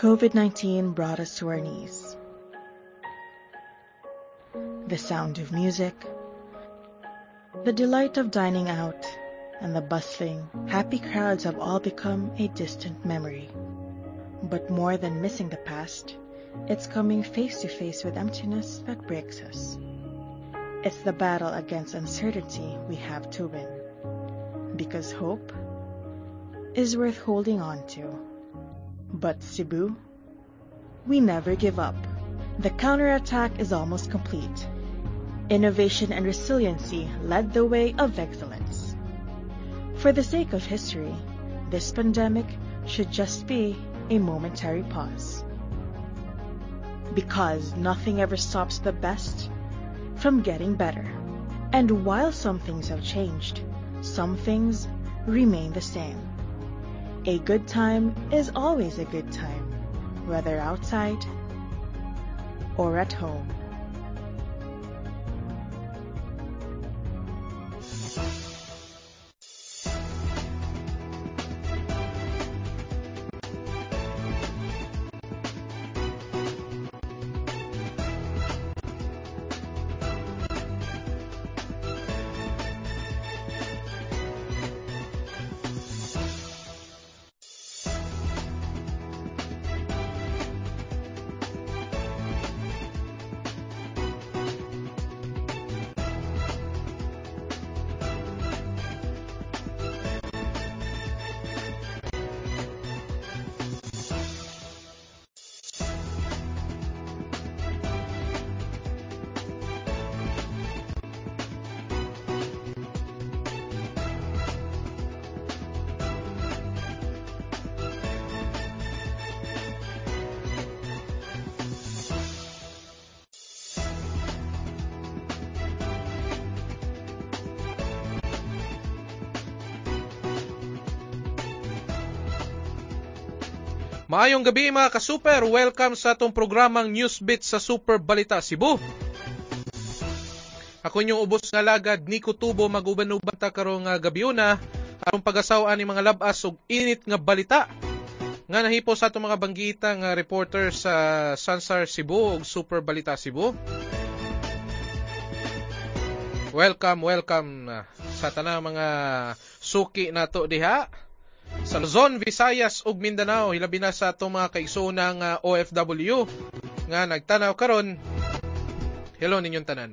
COVID-19 brought us to our knees. The sound of music, the delight of dining out, and the bustling, happy crowds have all become a distant memory. But more than missing the past, it's coming face to face with emptiness that breaks us. It's the battle against uncertainty we have to win. Because hope is worth holding on to. But Cebu, we never give up. The counterattack is almost complete. Innovation and resiliency led the way of excellence. For the sake of history, this pandemic should just be a momentary pause. Because nothing ever stops the best from getting better. And while some things have changed, some things remain the same. A good time is always a good time, whether outside or at home. Maayong gabi mga ka-super. Welcome sa atong programang Newsbeat sa Super Balita Cebu. Ako inyong ubos nga lagad Nico Tubo maguban-uban ta karong uh, gabi una aron pagasaw ni mga labas ug init nga balita nga nahipo sa atong mga banggita nga reporter sa Sansar Cebu ug Super Balita Cebu. Welcome, welcome uh, sa tanang mga suki nato diha sa Luzon, Visayas ug Mindanao hilabi na sa atong mga kaigsoonang uh, OFW nga nagtanaw karon. Hello ninyong tanan.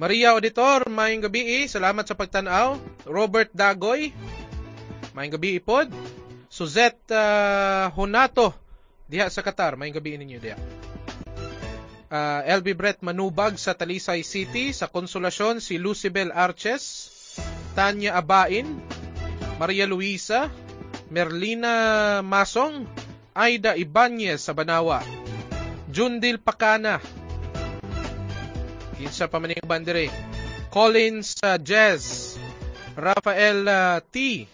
Maria Auditor, maayong gabi. Salamat sa pagtanaw. Robert Dagoy, maayong gabi pod. Suzette uh, Honato, diha sa Qatar, maayong gabi ninyo diha uh, LB Brett Manubag sa Talisay City, sa Konsolasyon si Lucibel Arches, Tanya Abain, Maria Luisa, Merlina Masong, Aida Ibanez sa Banawa, Jundil Pakana, kinsa pa maning bandere, Collins uh, Jazz, Rafael uh, T.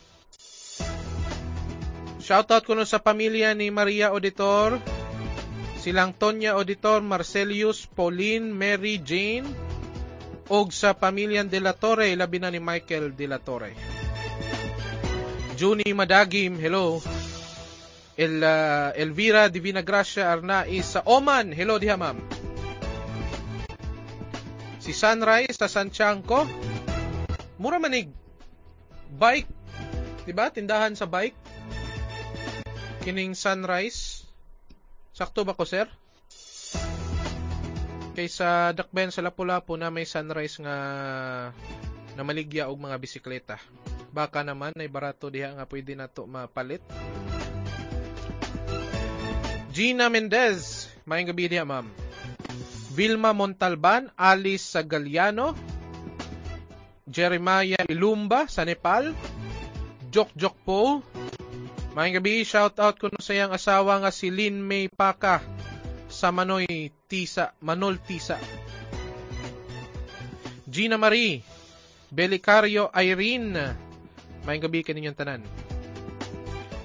Shoutout ko no sa pamilya ni Maria Auditor, silang Tonya Auditor, Marcelius, Pauline, Mary Jane, og sa pamilyan De La Torre, labi na ni Michael De La Torre. Juni Madagim, hello. El, uh, Elvira Divina Gracia Arnaiz sa Oman, hello diha ma'am. Si Sunrise sa Santiago, mura manig bike, 'di ba? Tindahan sa bike. Kining Sunrise Sakto ba ko, sir? Kay sa Dakben sa Lapu-Lapu na may sunrise nga na maligya og mga bisikleta. Baka naman ay barato diha nga pwede nato mapalit. Gina Mendez, maayong gabi diha, ma'am. Vilma Montalban, Alice Sagaliano, Jeremiah Ilumba sa Nepal, Jok Jok Po, Maayong gabi, shout out ko sa iyang asawa nga si Lin May Paka sa Manoy Tisa, Manol Tisa. Gina Marie, Belicario Irene, maayong gabi kaninyong tanan.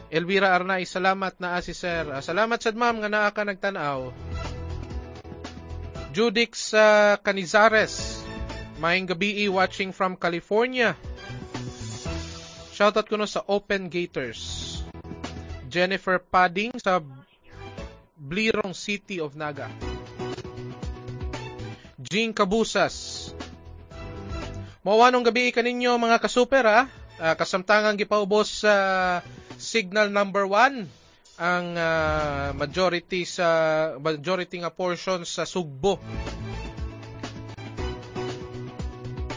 Elvira Arnay, salamat na asi sir. Uh, salamat sad ma'am nga naa ka nagtanaw. Judix uh, Canizares, Maayong gabi watching from California. Shoutout ko no sa Open Gators. Jennifer Padding sa Blirong City of Naga. Jean Cabusas. Mawanong gabi kaninyo mga kasuper ha. Uh, kasamtangang gipaubos sa uh, signal number 1 ang uh, majority sa majority nga portion sa Sugbo.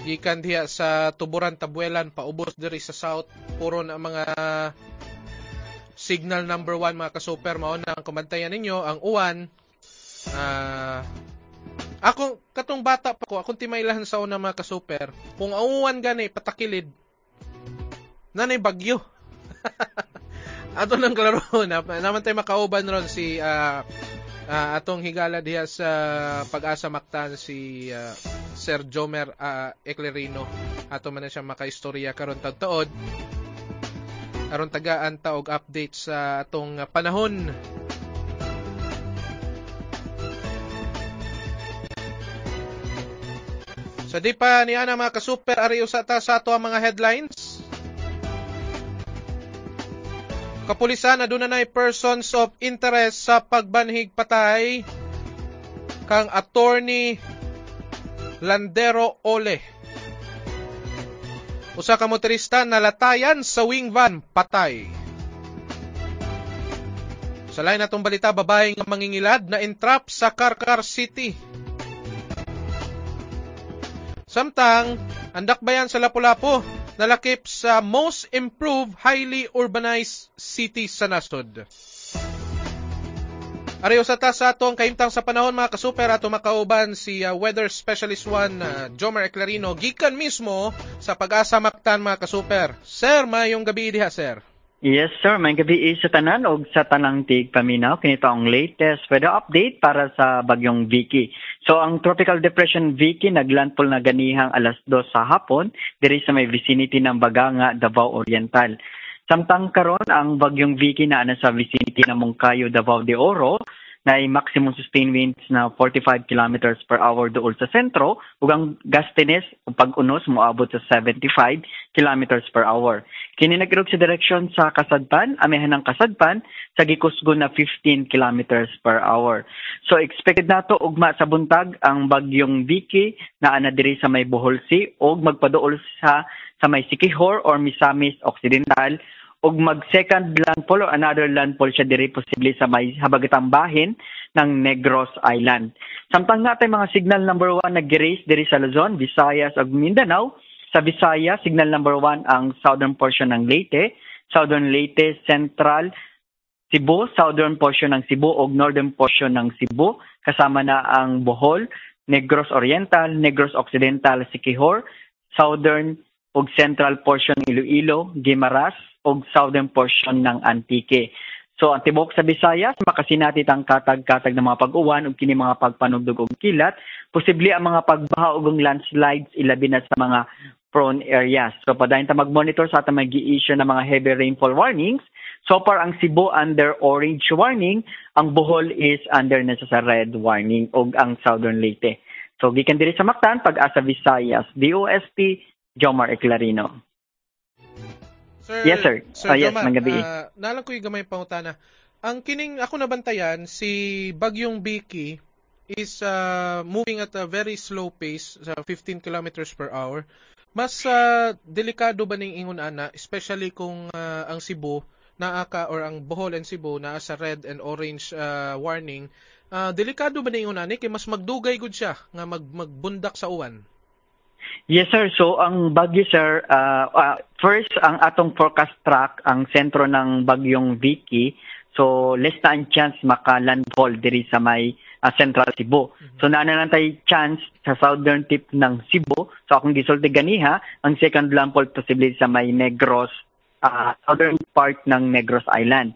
Gikan diha sa Tuburan Tabuelan paubos diri sa south puro na mga signal number 1 mga kasuper mao na ang kumantayan ninyo ang uwan uh, ako katong bata pa ko akong timaylahan sa una mga kasuper kung ang uwan gani patakilid nanay bagyo. Ato nang klaro na naman tayo makauban ron si uh, uh, atong higala diha sa pag-asa maktan si uh, Sir Jomer uh, Eclerino. Ato man na siya makaistorya karon tagtuod. Aron tagaan ta og update sa atong panahon. So, di pa ni ana mga ka-super ari usa ta sa ato ang mga headlines. Kapulisan na dunay persons of interest sa pagbanhig patay kang attorney Landero Ole. Usa ka motorista nalatayan sa wing van patay. Sa lain natong balita, babae mangingilad na entrap sa Karkar City. Samtang, andak bayan sa Lapu-Lapu, nalakip sa most improved highly urbanized city sa nasod. Ariyo sa ta sa atong kaimtang sa panahon mga kasuper ato makauban si uh, weather specialist 1 uh, Jomer Eclarino gikan mismo sa pag-asa maktan mga kasuper. Sir, mayong gabi diha sir. Yes sir, may gabi sa tanan og sa tanang tig paminaw kinito ang latest weather update para sa bagyong Vicky. So ang tropical depression Vicky naglandfall na ganihang alas 2 sa hapon diri sa may vicinity ng Baganga, Davao Oriental. Samtang karon ang bagyong Vicky na sa vicinity ng Moncayo, Davao de Oro na ay maximum sustained winds na 45 kilometers per hour dool sa sentro ug ang gustiness o pag-unos moabot sa 75 kilometers per hour. Kini nagirog sa direksyon sa Kasadpan, amihan ng Kasadpan sa gikusgon na 15 kilometers per hour. So expected nato ugma sa buntag ang bagyong Vicky na ana diri sa may Bohol Sea ug magpaduol sa sa may Sikihor or Misamis Occidental ug mag second landfall or another landfall siya diri posible sa may habagatang bahin ng Negros Island. Samtang natay mga signal number 1 nag-raise diri sa Luzon, Visayas ug Mindanao. Sa Visayas, signal number 1 ang southern portion ng Leyte, southern Leyte, central Cebu, southern portion ng Cebu ug northern portion ng Cebu kasama na ang Bohol, Negros Oriental, Negros Occidental, Siquijor, southern ug central portion ng Iloilo, Guimaras, ug southern portion ng Antique. So ang tibok sa Visayas makasinatit ang katag-katag ng mga pag-uwan ug kini mga pagpanugdog og kilat, posible ang mga pagbaha ug landslides ilabi na sa mga prone areas. So padayon ta mag-monitor sa atong mag-i-issue ng mga heavy rainfall warnings. So far ang Cebu under orange warning, ang Bohol is under na sa red warning ug ang Southern Leyte. So gikan diri sa Mactan pag-asa Visayas, DOST Jomar Eclarino. Sir, yes, sir. Sir oh, yes, Jomar, gabi. Uh, nalang ko yung gamay pangutana. Ang kining ako nabantayan, si Bagyong Biki is uh, moving at a very slow pace sa 15 kilometers per hour. Mas uh, delikado ba ning ingon ana, especially kung uh, ang Cebu naa ka or ang Bohol and Cebu naa sa red and orange uh, warning. Uh, delikado ba ning ingon ani kay mas magdugay gud siya nga mag magbundak sa uwan? Yes sir, so ang bagyo sir, uh, uh, first ang atong forecast track, ang sentro ng bagyong Vicky, so less na ang chance maka-landfall diri sa may uh, Central Cebu. Mm-hmm. So naana lang tayo chance sa southern tip ng Cebu. So akong gisulti ganiha, ang second landfall posible sa may Negros, uh, southern part ng Negros Island.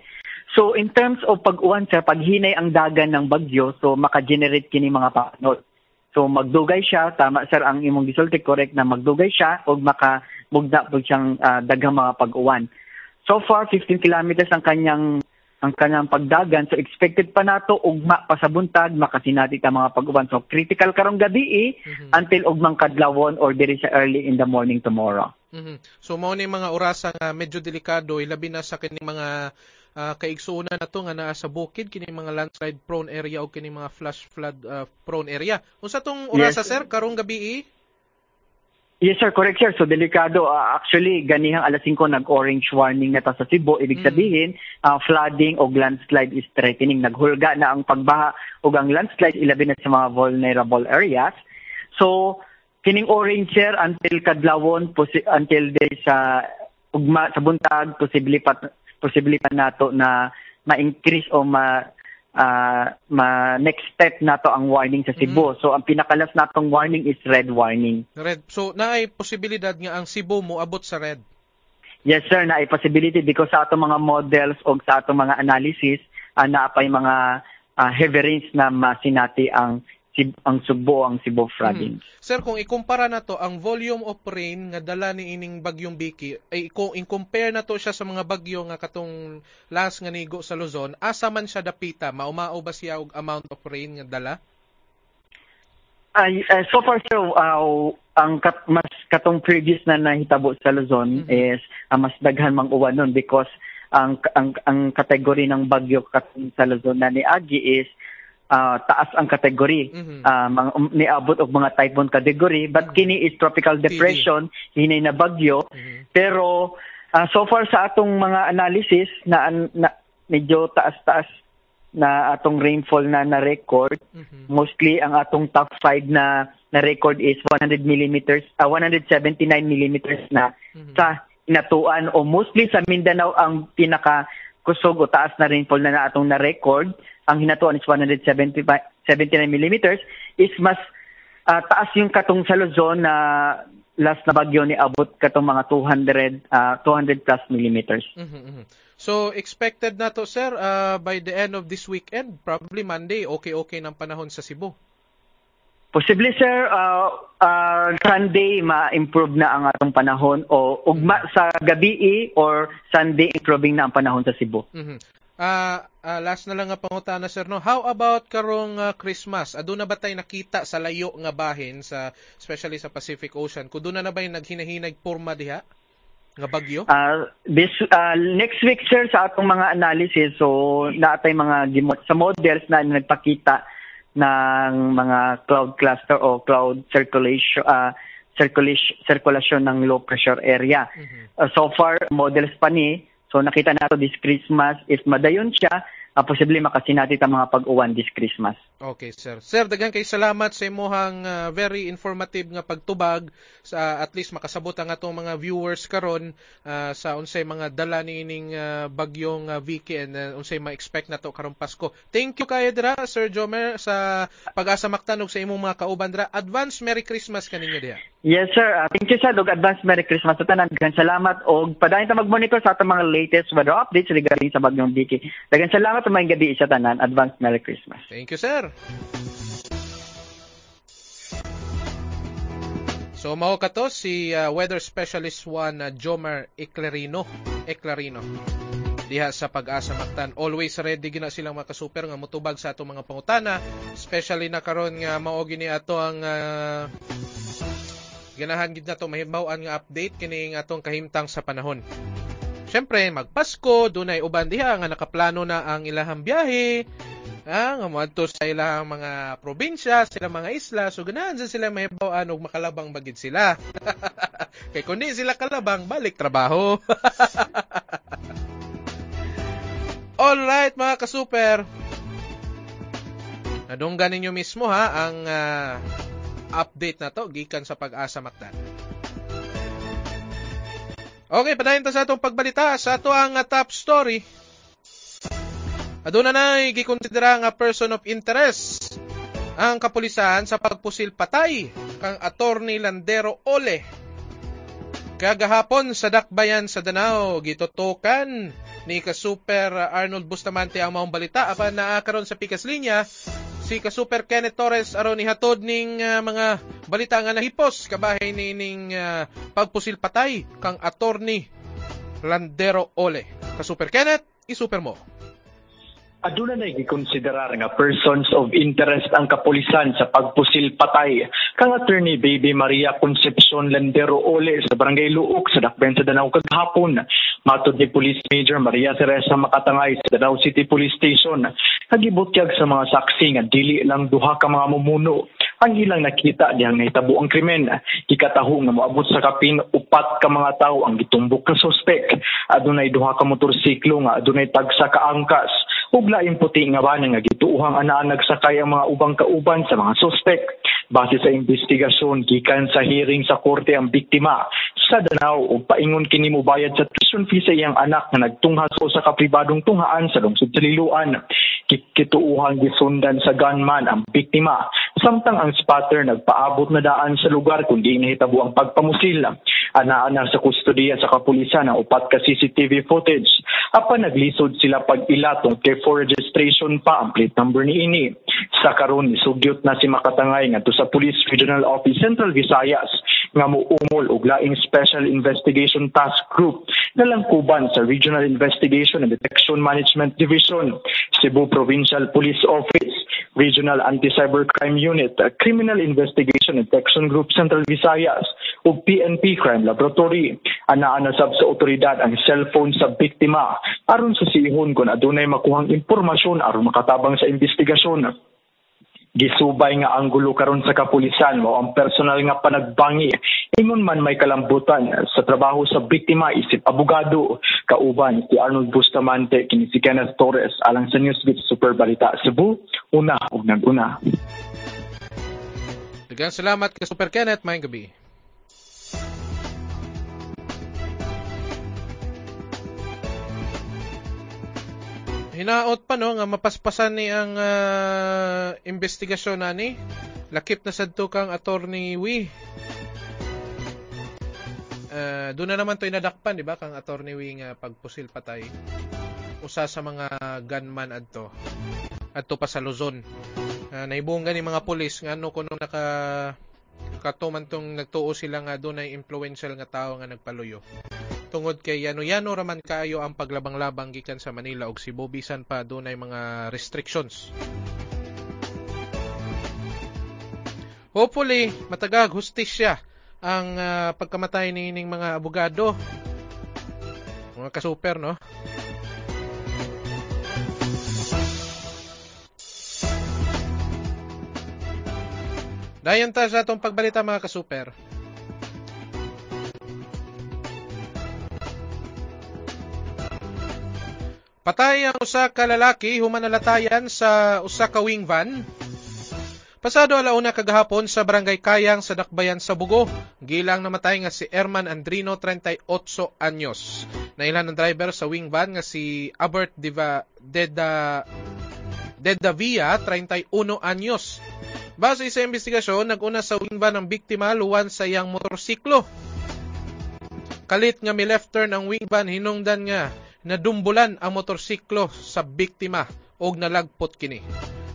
So in terms of pag-uwan sir, paghinay ang dagan ng bagyo, so maka-generate kini mga panod. So magdugay siya, tama sir ang imong gisulti correct na magdugay siya og makabugda pud siyang uh, daghang mga pag-uwan. So far 15 kilometers ang kanyang ang kanyang pagdagan. So expected pa nato ugma pa sa buntag makasinati ta mga pag-uban. So critical karong gabi eh, Mhm. until ugmang kadlawon or diri sa early in the morning tomorrow. Mhm. So mao ni mga orasa nga medyo delikado ilabi na sa kining mga ah, kaigsuonan nato nga naa sa bukid kining mga landslide prone area o kining mga flash flood ah, prone area. Unsa tong orasa Yes. sir karong gabi eh? Yes sir, correct sir. So delikado Ah, actually ganihang alas 5 nag-orange warning na ta sa Cebu. Ibig Mm. sabihin ah, flooding o landslide is threatening. Naghulga na ang pagbaha o ang landslide ilabi na sa mga vulnerable areas. So kining orange sir until kadlawon until day sa ugma sa buntag posible pa posible pa nato na ma-increase o ma ah, ma next step nato ang warning sa Cebu. So ang pinakalas natong warning is red warning. Red. So naay posibilidad nga ang Cebu mo abot sa red. Yes sir, na possibility because sa atong mga models o sa atong mga analysis uh, na pay mga ah, heavy rains na masinati ang ang Subo ang Cebu province. Sir, kung ikumpara na to ang volume of rain nga dala ni ining bagyong Biki, ay kung in-compare na to siya sa mga bagyo nga katong last nga nigo sa Luzon, asa man siya dapita, maumao ba siya og amount of rain nga dala? Ay, eh, so far sir, uh, ang kat, mas katong previous na nahitabo sa Luzon Mhm. is ah, mas daghan mang uwan nun because ang ang ang kategory ng bagyo katong sa Luzon na ni Agi is ah, taas ang kategory. Mhm. Ah, mga, um, niabot og mga typhoon category but Mhm. kini is tropical depression hinay na bagyo Mhm. Pero ah, so far sa atong mga analysis na, na medyo taas-taas na atong rainfall na na-record, Mhm. mostly ang atong top 5 na na-record is 100 millimeters, ah, 179 millimeters na Mhm. sa inatuan o mostly sa Mindanao ang pinaka kusog o taas na rainfall na, na atong na-record. Ang hinatuan is 179 millimeters is mas ah, taas yung katong sa Luzon na last na bagyo ni abot katong mga 200 ah, 200 plus millimeters. Mhm, mhm. So expected na to sir uh, by the end of this weekend, probably Monday, okay-okay ng panahon sa Cebu. Posible sir, ah, ah, Sunday ma-improve na ang atong panahon o ugma sa gabi or Sunday improving na ang panahon sa Cebu. Mhm. Ah, ah, last na lang nga pangutana sir no. How about karong ah, Christmas? Aduna ba tay nakita sa layo nga bahin sa especially sa Pacific Ocean? Kuduna na ba yung naghinahinag porma diha? Nga bagyo? Uh, this uh, next week sir sa atong mga analysis so naatay mga gimo- sa models na nagpakita ng mga cloud cluster o cloud circulation uh, circulation circulation ng low pressure area. Mhm. Uh, so far models pa ni so nakita nato this Christmas if madayon siya uh, posible makasinati ta mga pag-uwan this Christmas. Okay, sir. Sir, daghang kay salamat sa imuhang ah, very informative nga pagtubag sa at least makasabot ang atong mga viewers karon ah, sa unsay mga dala niining uh, bagyong ah, Vicky and ah, unsay ma-expect nato karong Pasko. Thank you kayo dira Sir Jomer sa pag-asa maktanog sa imong mga kauban dira. Advance Merry Christmas kaninyo diha. Yes sir, uh, thank you sir. Dog advance Merry Christmas sa tanan. Daghang salamat og padayon ta mag-monitor sa atong mga latest weather updates regarding sa bagyong Vicky. Daghang salamat sa mga gabi sa tanan. Advance Merry Christmas. Thank you, sir. So mao kato si uh, weather specialist one uh, Jomer Eclarino, Eclarino. Diha sa pag-asa Mactan. Always ready gina silang makasuper nga motubag sa atong mga pangutana, especially na karon nga mao gini ato ang uh, ganahan gid nato mahibaw-an nga update kini nga atong kahimtang sa panahon. Siyempre, magpasko, dunay uban diha nga nakaplano na ang ilahang biyahe, Ah, nga moadto sa ilang mga probinsya, sila mga isla, so ganahan sa sila mahibaw-an og makalabang bagid sila. Kay kundi sila kalabang, balik trabaho. Alright mga kasuper. Nadunggan ninyo mismo ha ang ah, update na to gikan sa pag-asa Macdan. Okay, padayon ta sa atong pagbalita sa ato ang ah, top story. Aduna na gikonsidera nga person of interest ang kapulisan sa pagpusil patay kang attorney Landero Ole. Kagahapon sa Dakbayan sa Danao, gitutukan ni Kasuper Arnold Bustamante ang maong balita apan naa karon sa pikas linya si Kasuper Kenneth Torres aron ihatod ning ah, mga balita nga nahipos kabahay ni ning ah, pagpusil patay kang attorney Landero Ole. Kasuper Kenneth, isuper mo. Aduna na gikonsiderar nga persons of interest ang kapulisan sa pagpusil patay kang attorney Baby Maria Concepcion Landero Ole sa Barangay Luok sa Dakben sa Danao kagahapon. Matod ni Police Major Maria Teresa Makatangay sa Danao City Police Station, nagibutyag sa mga saksi nga dili lang duha ka mga mumuno ang ilang nakita diyang nahitabo ang krimen. Ikataho nga moabot sa kapin upat ka mga tao ang gitumbok ka suspek. Adunay duha ka motorsiklo nga adunay tagsa ka angkas ug laing puti nga ba nga gituuhang anaan nagsakay ang mga ubang kauban sa mga suspek. Base sa investigasyon gikan sa hearing sa korte ang biktima sa Danao ug paingon kini mo bayad sa tuition fee sa iyang anak nga nagtungha sa usa pribadong tunghaan sa lungsod sa Liloan. Kituuhang gisundan sa gunman ang biktima samtang ang spotter nagpaabot na daan sa lugar kundi nahitabo ang pagpamusil. Anaan sa kustodiya sa kapulisan ang upat ka CCTV footage. Apan naglisod sila pag-ila tungkol for registration pa ang plate number ni ini. Sa karon sugyot na si Makatangay ngadto sa Police Regional Office Central Visayas nga muumol og laing Special Investigation Task Group na langkuban sa Regional Investigation and Detection Management Division, Cebu Provincial Police Office, Regional Anti-Cybercrime Unit, Criminal Investigation and Detection Group Central Visayas ug PNP Crime Laboratory. Anaan na sa otoridad ang cellphone sa biktima aron susihon kung adunay makuhang impormasyon aron makatabang sa investigasyon. Gisubay nga anggulo karon sa kapulisan mo ang personal nga panagbangi ingon man may kalambutan sa trabaho sa biktima isip abogado kauban si Arnold Bustamante kini si Kenneth Torres alang sa Newsbeat Super Balita Cebu una ug naguna. Daghang salamat kay Super Kenneth maayong gabi. Hinaot pa no nga mapaspasan ni ang uh, investigasyon nani. Lakip na sadto kang attorney Wi. Uh, doon na naman to inadakpan, di ba? Kang attorney Wi nga pagpusil patay. Usa sa mga gunman adto. Adto pa sa Luzon. Uh, naibunggan ni mga pulis nga ano kuno naka katuman tong nagtuo sila nga doon ay influential nga tao nga nagpaluyo tungod kay yano-yano raman kaayo ang paglabang-labang gikan sa Manila ug Cebu bisan pa dunay mga restrictions. Hopefully matagag hustisya ang uh, pagkamatay ni ning mga abogado. Mga kasuper no. Dayon ta sa atong pagbalita mga kasuper. Patay ang usa ka lalaki human nalatayan sa usa ka wing van. Pasado alauna kagahapon sa Barangay Kayang sa Dakbayan sa Bugo, gilang namatay nga si Erman Andrino 38 anyos. Nailan ang driver sa wing van nga si Albert Diva Deda Deda Via 31 anyos. Base sa investigasyon, naguna sa wing van ang biktima luwan sa iyang motorsiklo. Kalit nga mi left turn ang wing van hinungdan nga nadumbulan ang motorsiklo sa biktima og nalagpot kini.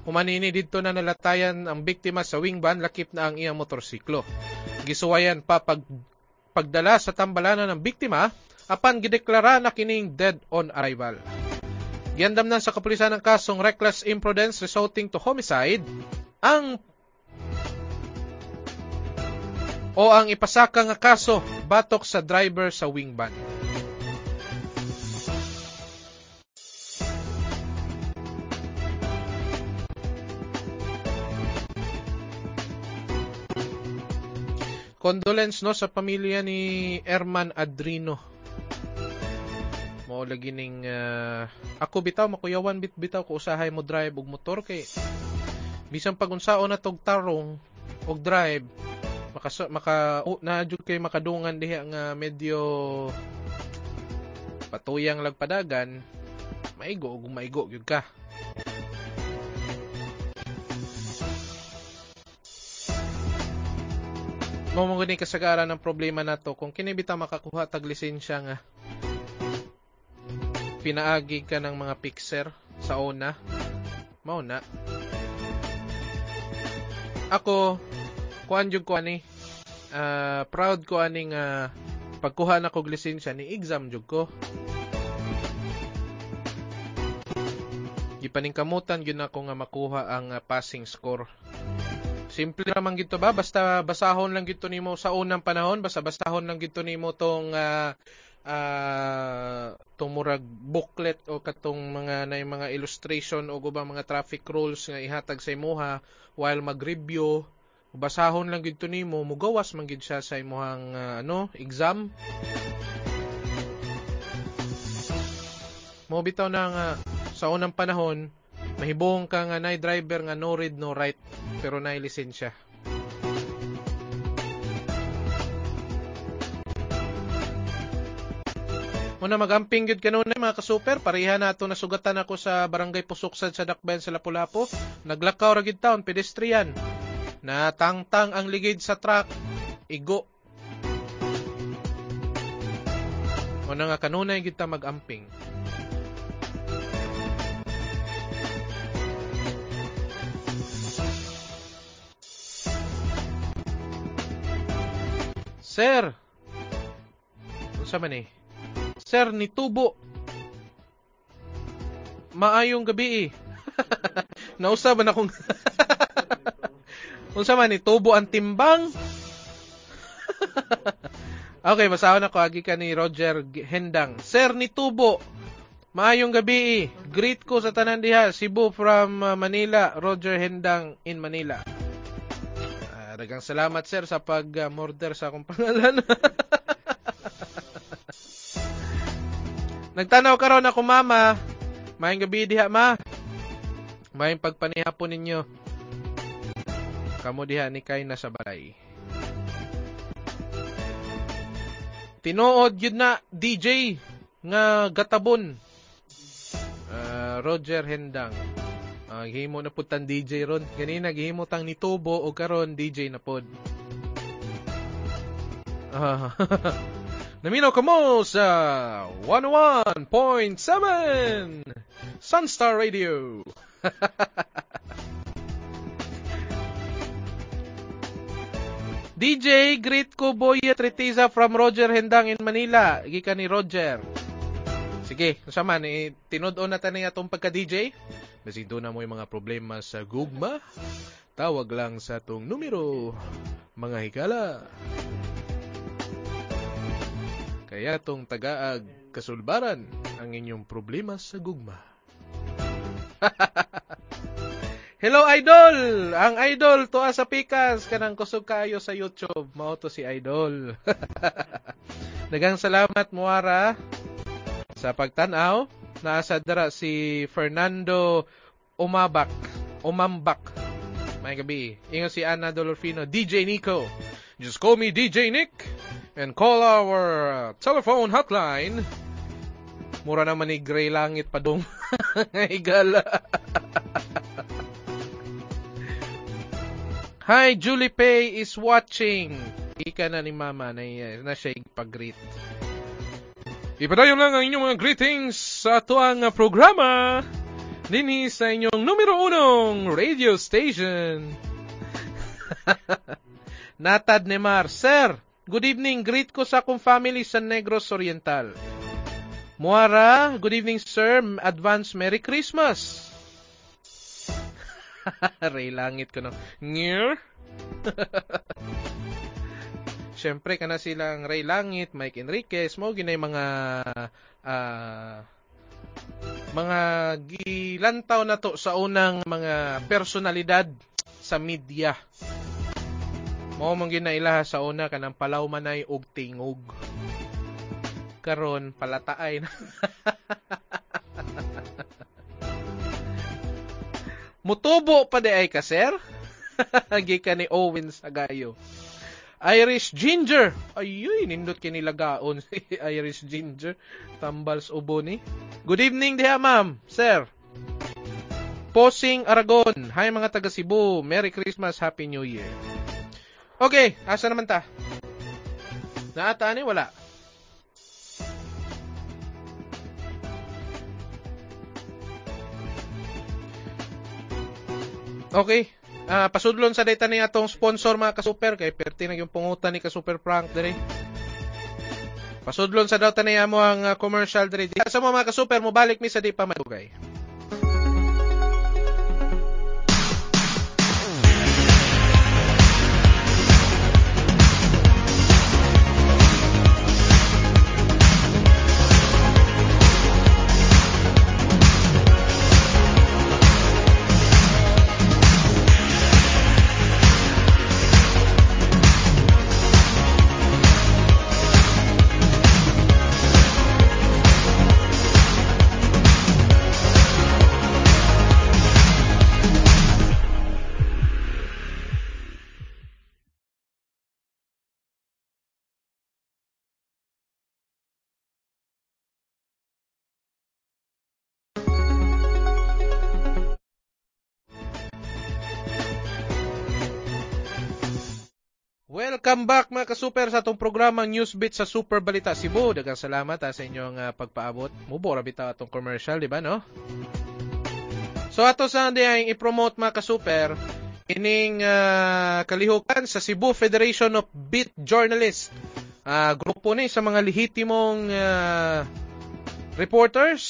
Humanini didto na nalatayan ang biktima sa wingban lakip na ang iyang motorsiklo. Gisuwayan pa pag pagdala sa tambalanan ng biktima apan gideklara na kining dead on arrival. Giandam na sa kapulisan ng kasong reckless imprudence resulting to homicide ang o ang ipasaka nga kaso batok sa driver sa wingban. Condolence no sa pamilya ni Erman Adrino. Mo lagi ning uh, ako bitaw makuyawan bit bitaw ko usahay mo drive og motor kay bisan pag unsaon na tog tarong og drive maka maka uh, na kay makadungan diha nga medyo patuyang lagpadagan maigo ug maigo gyud ka Mao mo gani kasagaran ng problema nato kung kini bitaw makakuha tag lisensya nga. Pinaagi ka ng mga pixer sa una. Mao na ako kuan jud ko ani uh, proud ko ani nga pagkuha na kog lisensya ni exam jud ko. Gipaningkamutan gyud ako nga makuha ang uh, passing score. Simple naman gito ba? Basta basahon lang gito nimo sa unang panahon, basta basahon lang gito nimo tong uh, uh, tumurag booklet o katong mga na mga illustration o guba mga traffic rules nga ihatag sa imuha while mag-review. Basahon lang gid nimo mugawas man gid siya sa imong uh, ano exam. Mo bitaw na nga sa unang panahon, mahibong ka nga nay driver nga no read no write pero nay lisensya. Muna magamping gyud kanunay mga kasuper, pareha nato nasugatan ako sa barangay Pusuksad sa Dakbayan sa Lapu-Lapu. Naglakaw ra gid taon pedestrian. Natangtang ang ligid sa truck, igo. Muna nga kanunay gid ta magamping. Sir! Unsa man eh? Sir, ni Tubo. Maayong gabi eh. Nausa ba na kung... Unsa man ni Tubo ang timbang? okay, basahon ako. Agi ka ni Roger Hendang. Sir, ni Tubo. Maayong gabi eh. Greet ko sa tanan diha. Cebu from uh, Manila. Roger Hendang in Manila. Dagang salamat sir sa pag-murder sa akong pangalan. Nagtanaw karon ako mama. Mayong gabi diha ma. Mayong pagpanihapon ninyo. Kamo diha ni kay na sa balay. Tinuod yun na DJ nga gatabon. Uh, Roger Hendang. Gihimo na pud tan DJ ron. Ganina gihimo tang ni Tubo o karon DJ na pod. Uh, Naminaw ka mo sa 101.7 Sunstar Radio. DJ, greet ko Boya Tretiza from Roger Hendang in Manila. Gika ni Roger. Sige, sama ni tinud-on na tani atong pagka-DJ. Basig na mo yung mga problema sa gugma. Tawag lang sa tong numero, mga higala. Kaya tong tagaag kasulbaran ang inyong problema sa gugma. Hello Idol! Ang Idol to sa pikas kanang kusog kayo sa YouTube. Mao to si Idol. Dagang salamat Muara sa pagtanaw. Naasa dara si Fernando Umabak. Umambak. May gabi. Ingo si Ana Dolorfino. DJ Nico. Just call me DJ Nick and call our uh, telephone hotline. Mura naman ni Gray Langit pa dong. Igala. Hi, Julie Pay is watching. Ika na ni Mama na, na siya pag-greet. Ipadayon lang ang inyong mga greetings sa tuang programa dinhi sa inyong numero unong radio station. Natad Nemar, Sir, good evening. Greet ko sa akong family sa Negros Oriental. Muara, good evening sir. Advance Merry Christmas. Ray langit ko no. Ngir? Siyempre, kana silang Ray Langit, Mike Enriquez, mo ginay mga uh, mga gilantaw na to sa unang mga personalidad sa media. Mo mong ginailaha sa una kanang palaw manay og tingog. Karon palataay na. Mutubo pa di ay ka, sir? Gikan ni Owen Sagayo. Irish Ginger. Ayuy, nindot kinilagaon si Irish Ginger. Tambals ubo ni. Good evening diha, ma'am. Sir. Posing Aragon. Hi mga taga Cebu. Merry Christmas, Happy New Year. Okay, asa naman ta? Naata ni wala. Okay. Uh, pasudlon sa data ni atong sponsor mga ka-super kay perti na yung pungutan ni ka-super prank dere. Pasudlon sa data niya mo ang uh, commercial dere. Sa mga ka-super mo balik mi sa di pa madugay. Welcome back mga kasuper sa atong programang Newsbeat sa Super Balita Cebu. Daghang salamat ha, sa inyong uh, pagpaabot. Mubora bitaw atong commercial, di ba no? So ato sa ang i-promote mga kasuper ining uh, kalihukan sa Cebu Federation of Beat Journalists. Uh, grupo ni sa mga lehitimong uh, reporters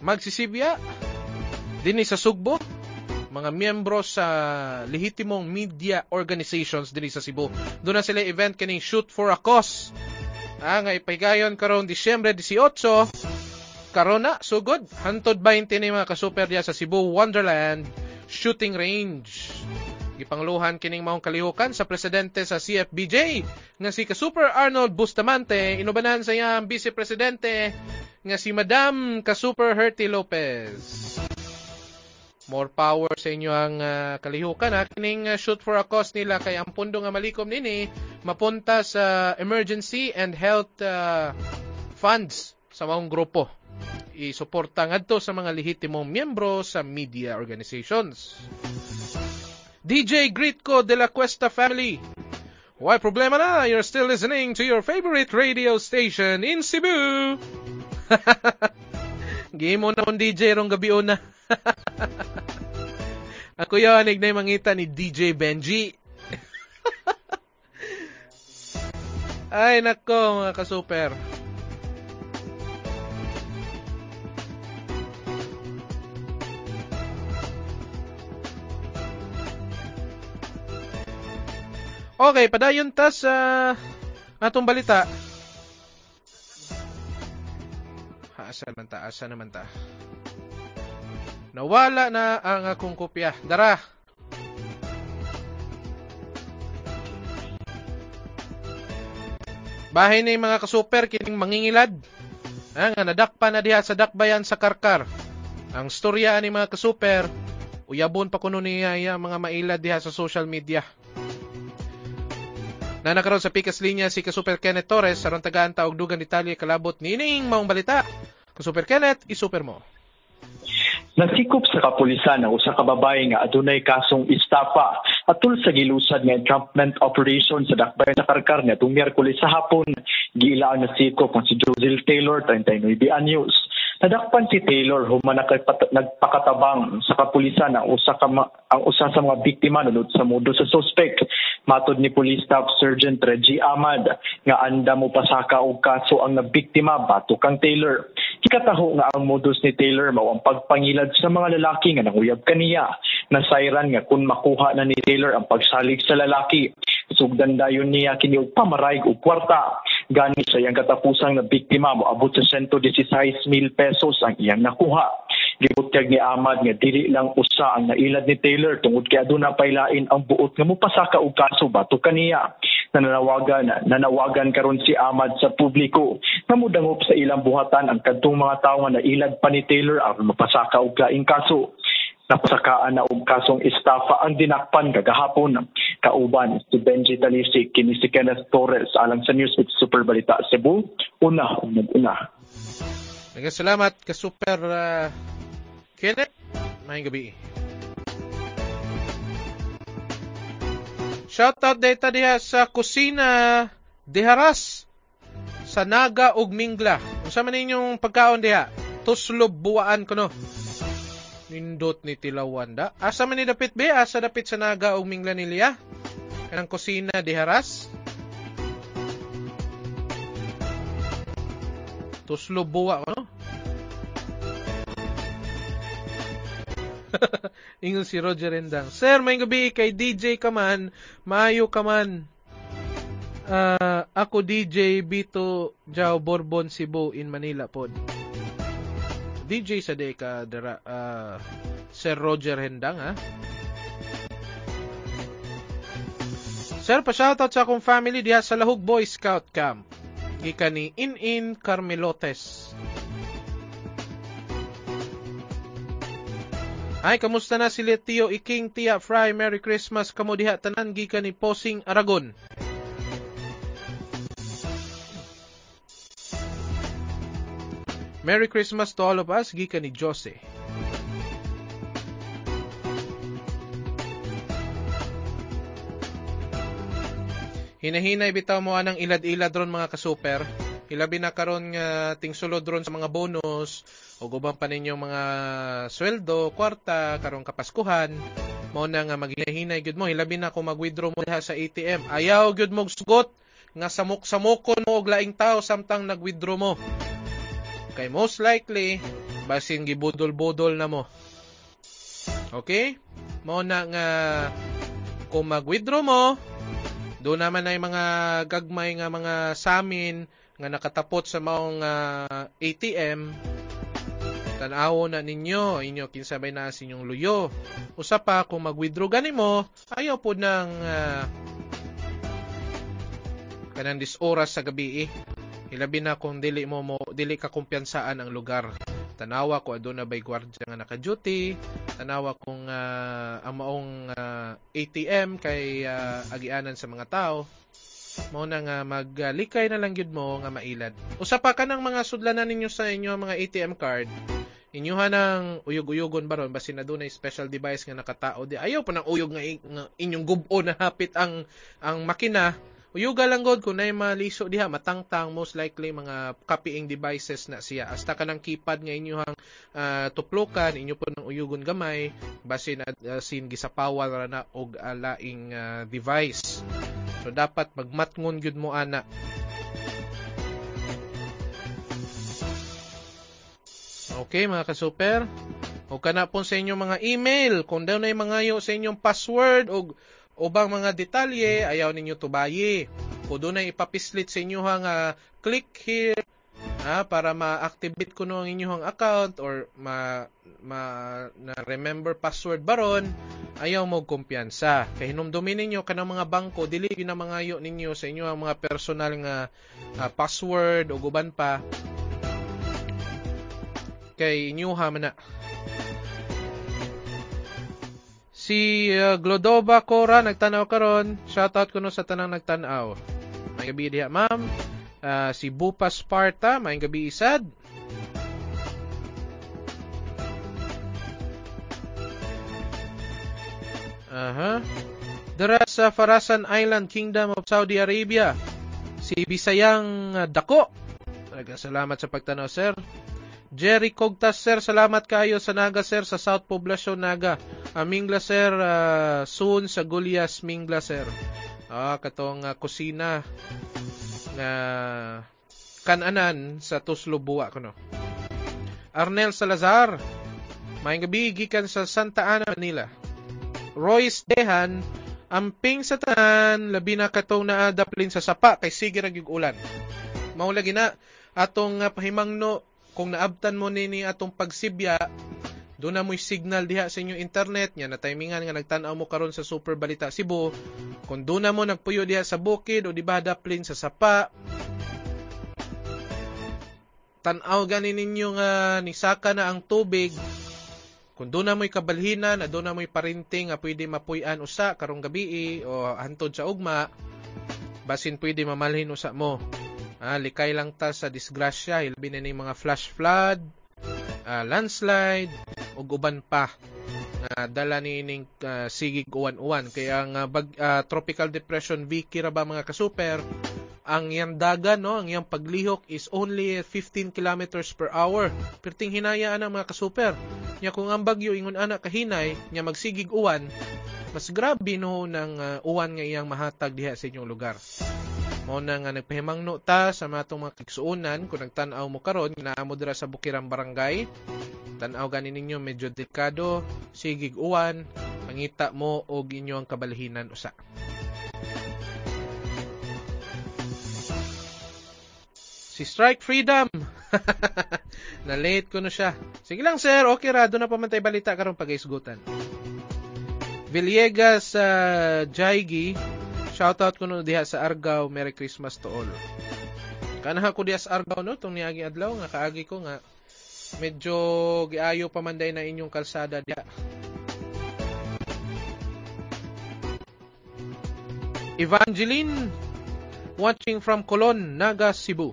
magsisibya dinhi sa Sugbo mga miyembro sa lehitimong media organizations dinhi sa Cebu. Doon na sila event kining Shoot for a Cause. Ah, nga ipahigayon karon Disyembre 18 karon na sugod hantod 20 ni mga kasuper sa Cebu Wonderland Shooting Range. Gipangluhan kining maong kalihukan sa presidente sa CFBJ nga si Kasuper Arnold Bustamante inubanan sa iyang vice presidente nga si Madam Kasuper Herty Lopez. More power sa inyo ang uh, kalihukan ha. Kining uh, shoot for a cause nila kay ang pundo nga malikom nini mapunta sa emergency and health uh, funds sa maong grupo. Isuporta ngadto sa mga lehitimong miyembro sa media organizations. DJ Gritco de la Cuesta family. Why problema na? You're still listening to your favorite radio station in Cebu. Gimo na DJ rong gabi una. Ako yun, ignay mangita ni DJ Benji. Ay, nako, mga kasuper. Okay, padayon ta sa atong balita. Asa naman ta, asa naman ta. Nawala na ang akong kopya. Dara. Bahay ni mga kasuper kining mangingilad. Ah, nga nadakpa na diha sa dakbayan sa Karkar. Ang storya ni mga kasuper, uyabon pa kuno niya ya, mga mailad diha sa social media. Na nakaroon sa pikas linya si Kasuper Kenneth Torres sa tagaan taog dugan Italia kalabot nining maong balita. Kasuper Kenneth, isuper mo. Nasikop sa kapulisan ang usa ka babae nga adunay kasong istapa atul sa gilusad nga encampment operation sa dakbayan sa Karkar nga tung Miyerkules sa hapon giilaan na sikop ang si Josil Taylor 39 anyos. Nadakpan si Taylor human nagpakatabang sa kapulisan ang usa ka ang usa sa mga biktima nunod sa mudo sa suspect. Matod ni Police Staff Sergeant Reggie Ahmad nga anda mo pasaka og kaso ang nabiktima bato kang Taylor. Kikataho nga ang modus ni Taylor mao ang pagpangilad sa mga lalaki nga nanguyab kaniya. Nasayran nga kun makuha na ni Taylor ang pagsalig sa lalaki. Sugdan dayon niya kini og pamarayg og kwarta. Gani sa iyang katapusang na biktima mo abot sa 116 mil pesos ang iyang nakuha. Gibutyag ni Ahmad nga dili lang usa ang nailad ni Taylor tungod kay aduna paylain ang buot nga mupasaka og kaso bato kaniya. Nananawagan nanawagan karon si Ahmad sa publiko nga mudangop sa ilang buhatan ang kadtong mga tawo nga nailad pa ni Taylor aron mapasaka og laing kaso napasakaan na og kasong estafa ang dinakpan kagahapon kauban si Benji Talisik kini si Kenneth Torres. Alang sa News with Super Balita Cebu una ug una. Maraming salamat ka Super uh, Kenneth. Mayang gabi. Shoutout data diha sa kusina Diharas sa Naga ug Mingla. Unsa man ninyong pagkaon diha? Tuslob buwaan kuno nindot ni Tilawanda. Asa man ni dapit be? Asa dapit sa naga og mingla ni Lia? Kanang kusina di haras? Tuslo buwa ko, no? Ingon si Roger Endang. Sir, may gabi kay DJ ka man, maayo ka man. Uh, ako DJ Bito Jao Bourbon Cebu in Manila pod. DJ sa Deka dara uh, Sir Roger Hendang ha. Sir, pa-shoutout sa akong family diha sa Lahug Boy Scout Camp. Gika ni In-In Carmelotes. Ay, kamusta na sila Tio Iking Tia Fry? Merry Christmas kamo diha tanan gika ni Posing Aragon. Merry Christmas to all of us, gika ni Jose. Hinahinay bitaw mo anang ilad-ilad ron mga kasuper. Hilabi na karon nga tingsulod ron sa mga bonus o gubang pa ninyo mga sweldo, kwarta, karong kapaskuhan. Mao na nga maghinay gyud mo hilabi na kung mag-withdraw mo diha sa ATM. Ayaw gyud mo sugot nga samok-samokon mo og laing tao samtang nag-withdraw mo. Kay most likely basin gibudol-budol na mo. Okay? Mao na nga kung mag-withdraw mo, doon naman ay mga gagmay nga mga samin nga nakatapot sa maong uh, ATM tanawo na ninyo inyo kinsabay na sa inyong luyo usa pa kung mag-withdraw gani mo ayaw po ng uh, kanang dis oras sa gabi eh. Hilabi na kung dili mo mo dili ka kumpiyansaan ang lugar. Tanawa ko aduna bay gwardiya nga naka-duty. Tanawa kung uh, ang maong uh, ATM kay uh, agianan sa mga tao. Mao na nga maglikay na lang gyud mo nga mailad. Usa pa kanang mga sudlanan ninyo sa inyo mga ATM card. Inyuha ng uyog-uyogon baron basin na dunay special device nga nakatao di ayaw pa ng uyog nga, nga inyong gubo na hapit ang ang makina Uyuga lang god kung nay maliso diha matangtang most likely mga copying devices na siya. Hasta ka ng keypad nga inyong uh, tuplukan inyo po ng uyugon gamay basin uh, sin gisapawal ra na og alaing uh, device. So dapat magmatngon gyud mo ana. Okay mga ka-super. O kana po sa inyong mga email kung daw na mangayo sa inyong password o ubang mga detalye ayaw ninyo tubayi. Kung doon ay ipapislit sa inyo hang uh, click here ha, para ma-activate ko no ang inyong account or ma, ma na remember password baron ayaw mo kumpiyansa. Kay hinumdumin ninyo kanang mga bangko dili na mangayo ninyo sa inyo ang mga personal nga uh, password o guban pa. Kay inyo ha man na Si uh, Glodova Cora nagtanaw karon. Shoutout ko no sa tanang nagtanaw. May gabi diha, ma'am. Uh, si Bupa Sparta, may gabi isad. Aha. Uh-huh. Dara sa Farasan Island, Kingdom of Saudi Arabia. Si Bisayang uh, Dako. Talagang salamat sa pagtanaw, sir. Jerry Cogtas, sir, salamat kayo sa Naga, sir, sa South Poblacion, Naga. Uh, Mingla, uh, soon sa Gulias, Mingla. Ah, katong uh, kusina nga kananan sa Tuslubua kuno. Arnel Salazar, may gabi gikan sa Santa Ana, Manila. Royce Dehan, amping sa tanan, labi na katong naadaplin sa sapa kay sige ra ulan. Maulagi na atong uh, pahimangno kung naabtan mo nini atong pagsibya doon na mo'y signal diha sa inyong internet nya na timingan nga nagtan-aw mo karon sa Super Balita Cebu. Kung doon na mo nagpuyo diha sa bukid o di ba daplin sa sapa tan-aw gani ninyo nga nisaka na ang tubig. Kung doon na mo'y kabalhinan na doon na mo'y parinting nga pwede mapuy-an usa karong gabi o hantod sa ugma basin pwede mamalhin usa mo. Ah, likay lang ta sa disgrasya, ilbi na mga flash flood, uh, landslide, ug uban pa nga uh, dala ni ning uh, sigig uwan-uwan. Kaya nga bag, uh, tropical depression Vicky ra ba mga kasuper? Ang iyang dagan no ang iyang paglihok is only 15 kilometers per hour. Perting hinaya ana mga kasuper. Nya kung ang bagyo ingon ana kahinay nya magsigig uwan mas grabe no ng uh, uwan nga iyang mahatag diha sa inyong lugar. Mao na nga nagpahimangno ta sa matong mga kigsuonan kung nagtan-aw mo karon naamo dira sa Bukirang Barangay. Tan-aw gani ninyo medyo delikado, sigig uwan, mangita mo og inyong kabalhinan usa. Si Strike Freedom. na late ko na siya. Sige lang sir, okay ra do na pa man tay balita karon pagaisgutan. Villegas uh, Jaigi Shoutout ko no diha sa Argao. Merry Christmas to all. Kanaha ko diha sa Argao no, tong niagi adlaw nga kaagi ko nga medyo giayo pa man na inyong kalsada diha. Evangeline watching from Colon, Naga, Cebu.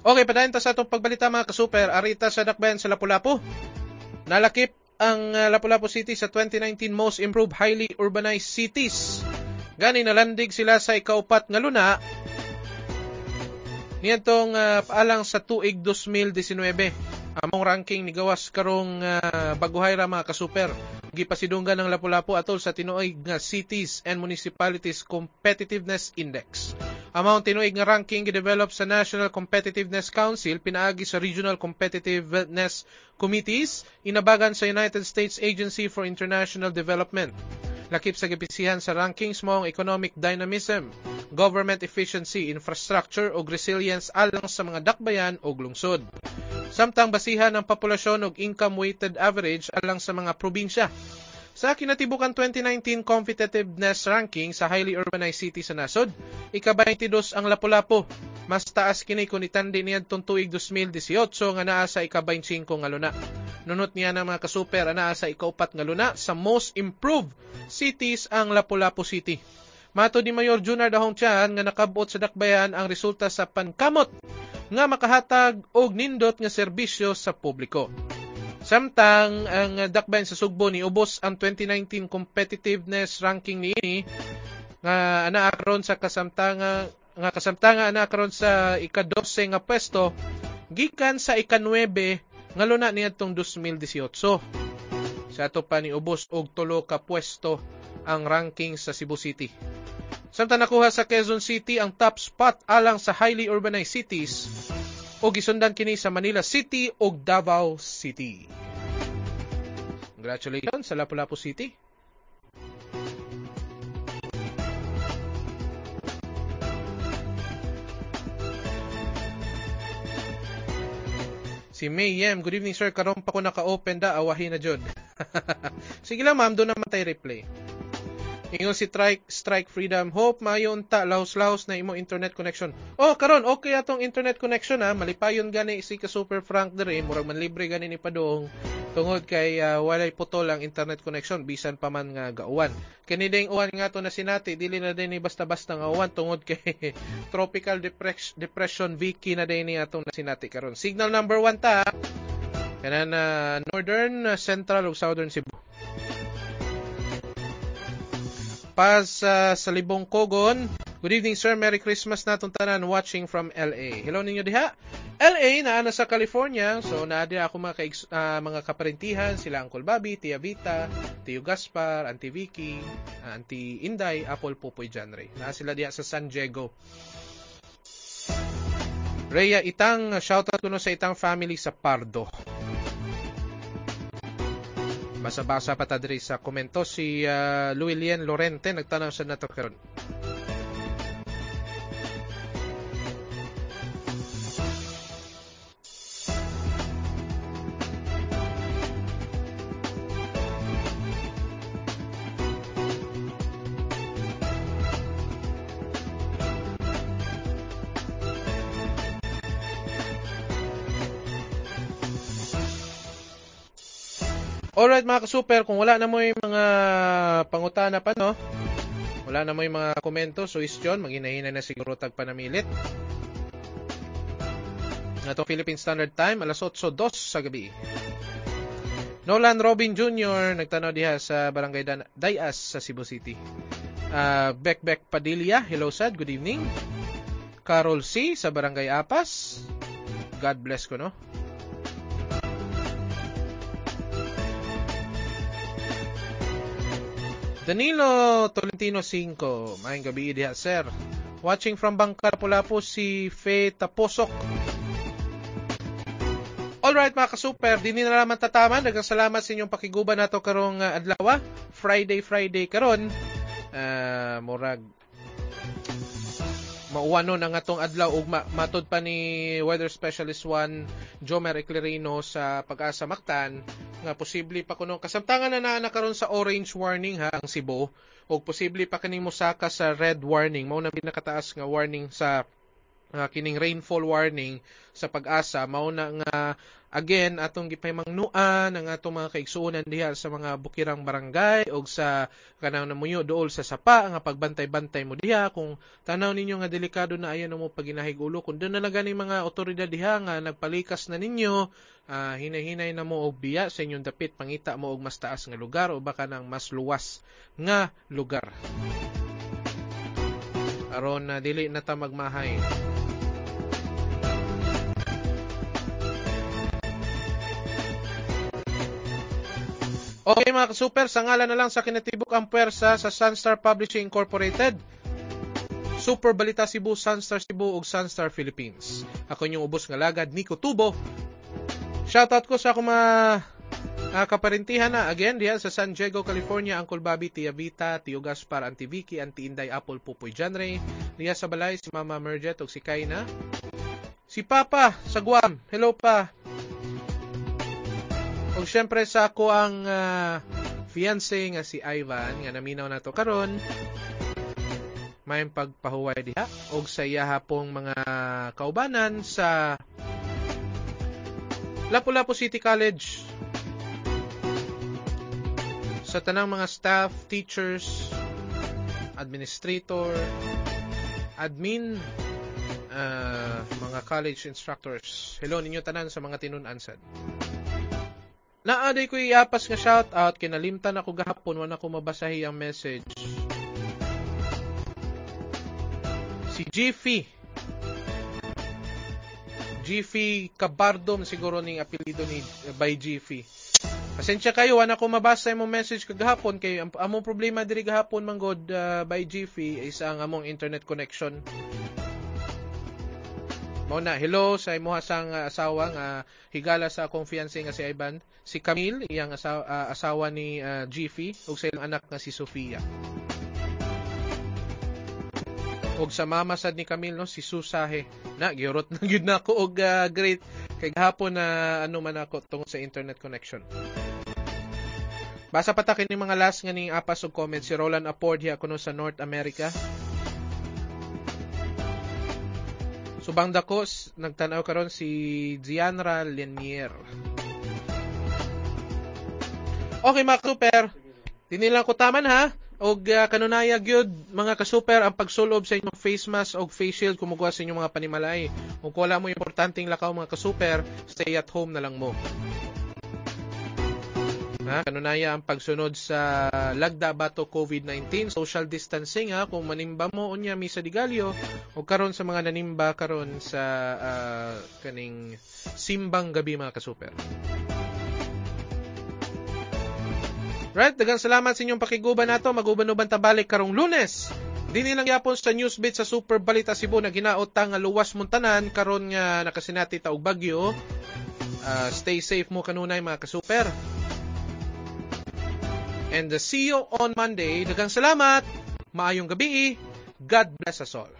Okay, padayon ta sa atong pagbalita mga kasuper. Arita sa dakbayan sa Lapu-Lapu. Nalakip ang uh, Lapu-Lapu City sa 2019 Most Improved Highly Urbanized Cities. Gani nalandig sila sa ikaupat nga luna niyantong uh, paalang sa tuig 2019. Among ranking ni gawas karong uh, baguhay ra mga kasuper. Gipasidunggan ng Lapu-Lapu atol sa tinuig nga Cities and Municipalities Competitiveness Index. Among tinuig nga ranking gidevelop sa National Competitiveness Council pinaagi sa Regional Competitiveness Committees inabagan sa United States Agency for International Development. Lakip sa gipisihan sa rankings mo ang economic dynamism, government efficiency, infrastructure o resilience alang sa mga dakbayan o lungsod. Samtang basihan ang populasyon og income weighted average alang sa mga probinsya. Sa kinatibukan 2019 competitiveness ranking sa highly urbanized city sa nasod, ika-22 ang Lapu-Lapu. Mas taas kini kung itandi niadtong tuig 2018 nga naa sa ika-25 nga luna. Nunot niya ng mga kasuper ana sa ikaupat nga luna sa most improved cities ang Lapu-Lapu City. Mato ni Mayor Junar Dahong Tian nga nakabot sa dakbayan ang resulta sa pankamot nga makahatag og nindot nga serbisyo sa publiko. Samtang ang dakbayan sa Sugbo ni ubos ang 2019 competitiveness ranking niini nga ana karon sa kasamtanga nga kasamtanga ana karon sa ika-12 nga pwesto gikan sa ika-9 nga luna niadtong 2018. Sa ato pa ni ubos og tulo ka pwesto ang ranking sa Cebu City. Samtang nakuha sa Quezon City ang top spot alang sa highly urbanized cities o gisundan kini sa Manila City ug Davao City. Congratulations sa Lapu-Lapu City. Si May Yem, good evening sir, karon pa ko naka-open da, awahin na jud. Sige lang ma'am, doon naman tayo replay. Ingon si Strike, Strike Freedom. Hope maayo unta lahos-lahos na imo internet connection. Oh, karon okay atong internet connection ha. Malipayon gani si ka Super Frank dere, murag man libre gani ni padong tungod kay uh, walay putol ang internet connection bisan pa man nga gauwan. Kani ding uwan nga to na sinati dili na din ni basta-basta nga uwan tungod kay tropical depression, depression Vicky na din ni atong na sinati karon. Signal number 1 ta. Kanan uh, northern, central ug southern Cebu. Paz uh, sa Libong Kogon. Good evening sir, Merry Christmas natong tanan watching from LA. Hello ninyo diha. LA na ana sa California. So naa ako mga ka, uh, mga kaparentihan sila Uncle Bobby, Tia Vita, Tio Gaspar, Auntie Vicky, Auntie Inday, Apple Pupoy Janre. Naa sila diha sa San Diego. Rhea Itang, shoutout ko no sa Itang family sa Pardo. Basa-basa pa ta sa komento si uh, Luilien Lorente nagtanong sa nato karon. Mga ka-super, kung wala na mo yung mga pangutana pa, no? Wala na mo yung mga komento, so question, maghinahina na siguro tag panamilit. Ito Philippine Standard Time, alas 8.02 sa gabi. Nolan Robin Jr. nagtanaw diha sa Barangay Dayas sa Cebu City. Uh, Beck Beck Padilla, hello sad, good evening. Carol C. sa Barangay Apas. God bless ko, no? Danilo Tolentino 5. Mayang gabi diha, sir. Watching from Bangka Lapu-Lapu si Fe Taposok. Alright mga ka-super, din na naman tataman. Dagang sa inyong pakiguban nato karong uh, adlaw. Friday, Friday karon. Uh, murag mauwanon ang atong adlaw ug matod pa ni weather specialist 1 Jomer Eclerino sa pag-asa Mactan nga posible pa kuno. Kasamtangan na naa karon sa orange warning ha ang Cebu. Ug posible pa kani mosaka sa red warning. Mao na pinakataas nga warning sa uh, kining rainfall warning sa pag-asa. Mao na nga again atong gipahimangnuan ang atong mga kaigsuonan diha sa mga bukirang barangay og sa kanang namuyo dool sa sapa nga pagbantay-bantay mo diha. Kung tanaw ninyo nga delikado na ayan mo paginahigulo kung doon na lang mga otoridad diha nga nagpalikas na ninyo uh, hinay-hinay na mo og biya sa inyong dapit pangita mo og mas taas nga lugar o baka nang mas luwas nga lugar. Aron na uh, dili na ta magmahay Okay mga super, sa ngalan na lang sa kinatibok ang puwersa sa Sunstar Publishing Incorporated, Super Balita Cebu, Sunstar Cebu ug Sunstar Philippines. Ako inyong ubos nga lagad, Nico Tubo. Shoutout ko sa akong mga uh, kaparintihan na again diyan sa San Diego, California, Uncle Bobby, Tia Vita, Tio Gaspar, Auntie Vicky, Auntie Inday, Apple, Pupoy, Janre, diya sa balay si Mama Merjet ug si Kaina. Si Papa sa Guam. Hello pa. Ug syempre sa ako ang uh, fiancé nga si Ivan nga naminaw nato karon may pagpahuway diha og sa iya hapong mga kaubanan sa Lapu-Lapu City College sa tanang mga staff, teachers, administrator, admin, uh, mga college instructors. Hello ninyo tanan sa mga tinun-ansad. Naaday ko iapas nga shout out kinalimtan ako gahapon wala ko mabasahi ang message. Si Jiffy. Jiffy Cabardom siguro ning apelyido ni by Jiffy. Pasensya kayo wala ko mabasa imong message kagahapon kay ang among problema diri gahapon manggod uh, by Jiffy is ang among internet connection. Mao na, hello sa imuha sang uh, asawa nga higala sa fiancé nga si Ivan, si Camille, iyang asawa, uh, asawa ni uh, Jiffy, ug sa ilang anak nga si Sofia. Og sa mama sad ni Camille no, si Susahe. Na giurot na gyud nako og uh, great kay gahapon na uh, ano man ako tungod sa internet connection. Basa pa ta kini mga last nga ning apas og comment si Roland Apord hiya kuno sa North America. Subang dako nagtanaw karon si Gianra Lenier. Okay mga super, dinilang ko taman ha. Og uh, kanunaya gyud mga ka-super ang pagsulob sa inyong face mask og face shield kumukuha sa inyong mga panimalay. Kung wala mo importanteng lakaw mga ka-super, stay at home na lang mo. Ha, kanunaya ang pagsunod sa lagda bato COVID-19, social distancing ha, kung manimba mo unya mi sa digalyo o karon sa mga nanimba karon sa uh, kaning simbang gabi mga ka-super. Right, dagang salamat sa inyong pakiguban nato. Maguban-uban ta balik karong Lunes. Dini lang yapon sa Newsbeat sa Super Balita Cebu na ginaot nga luwas muntanan karon nga nakasinati ta og bagyo. Uh, stay safe mo kanunay mga ka-super. And see you on Monday. Dagang salamat. Maayong gabi. God bless us all.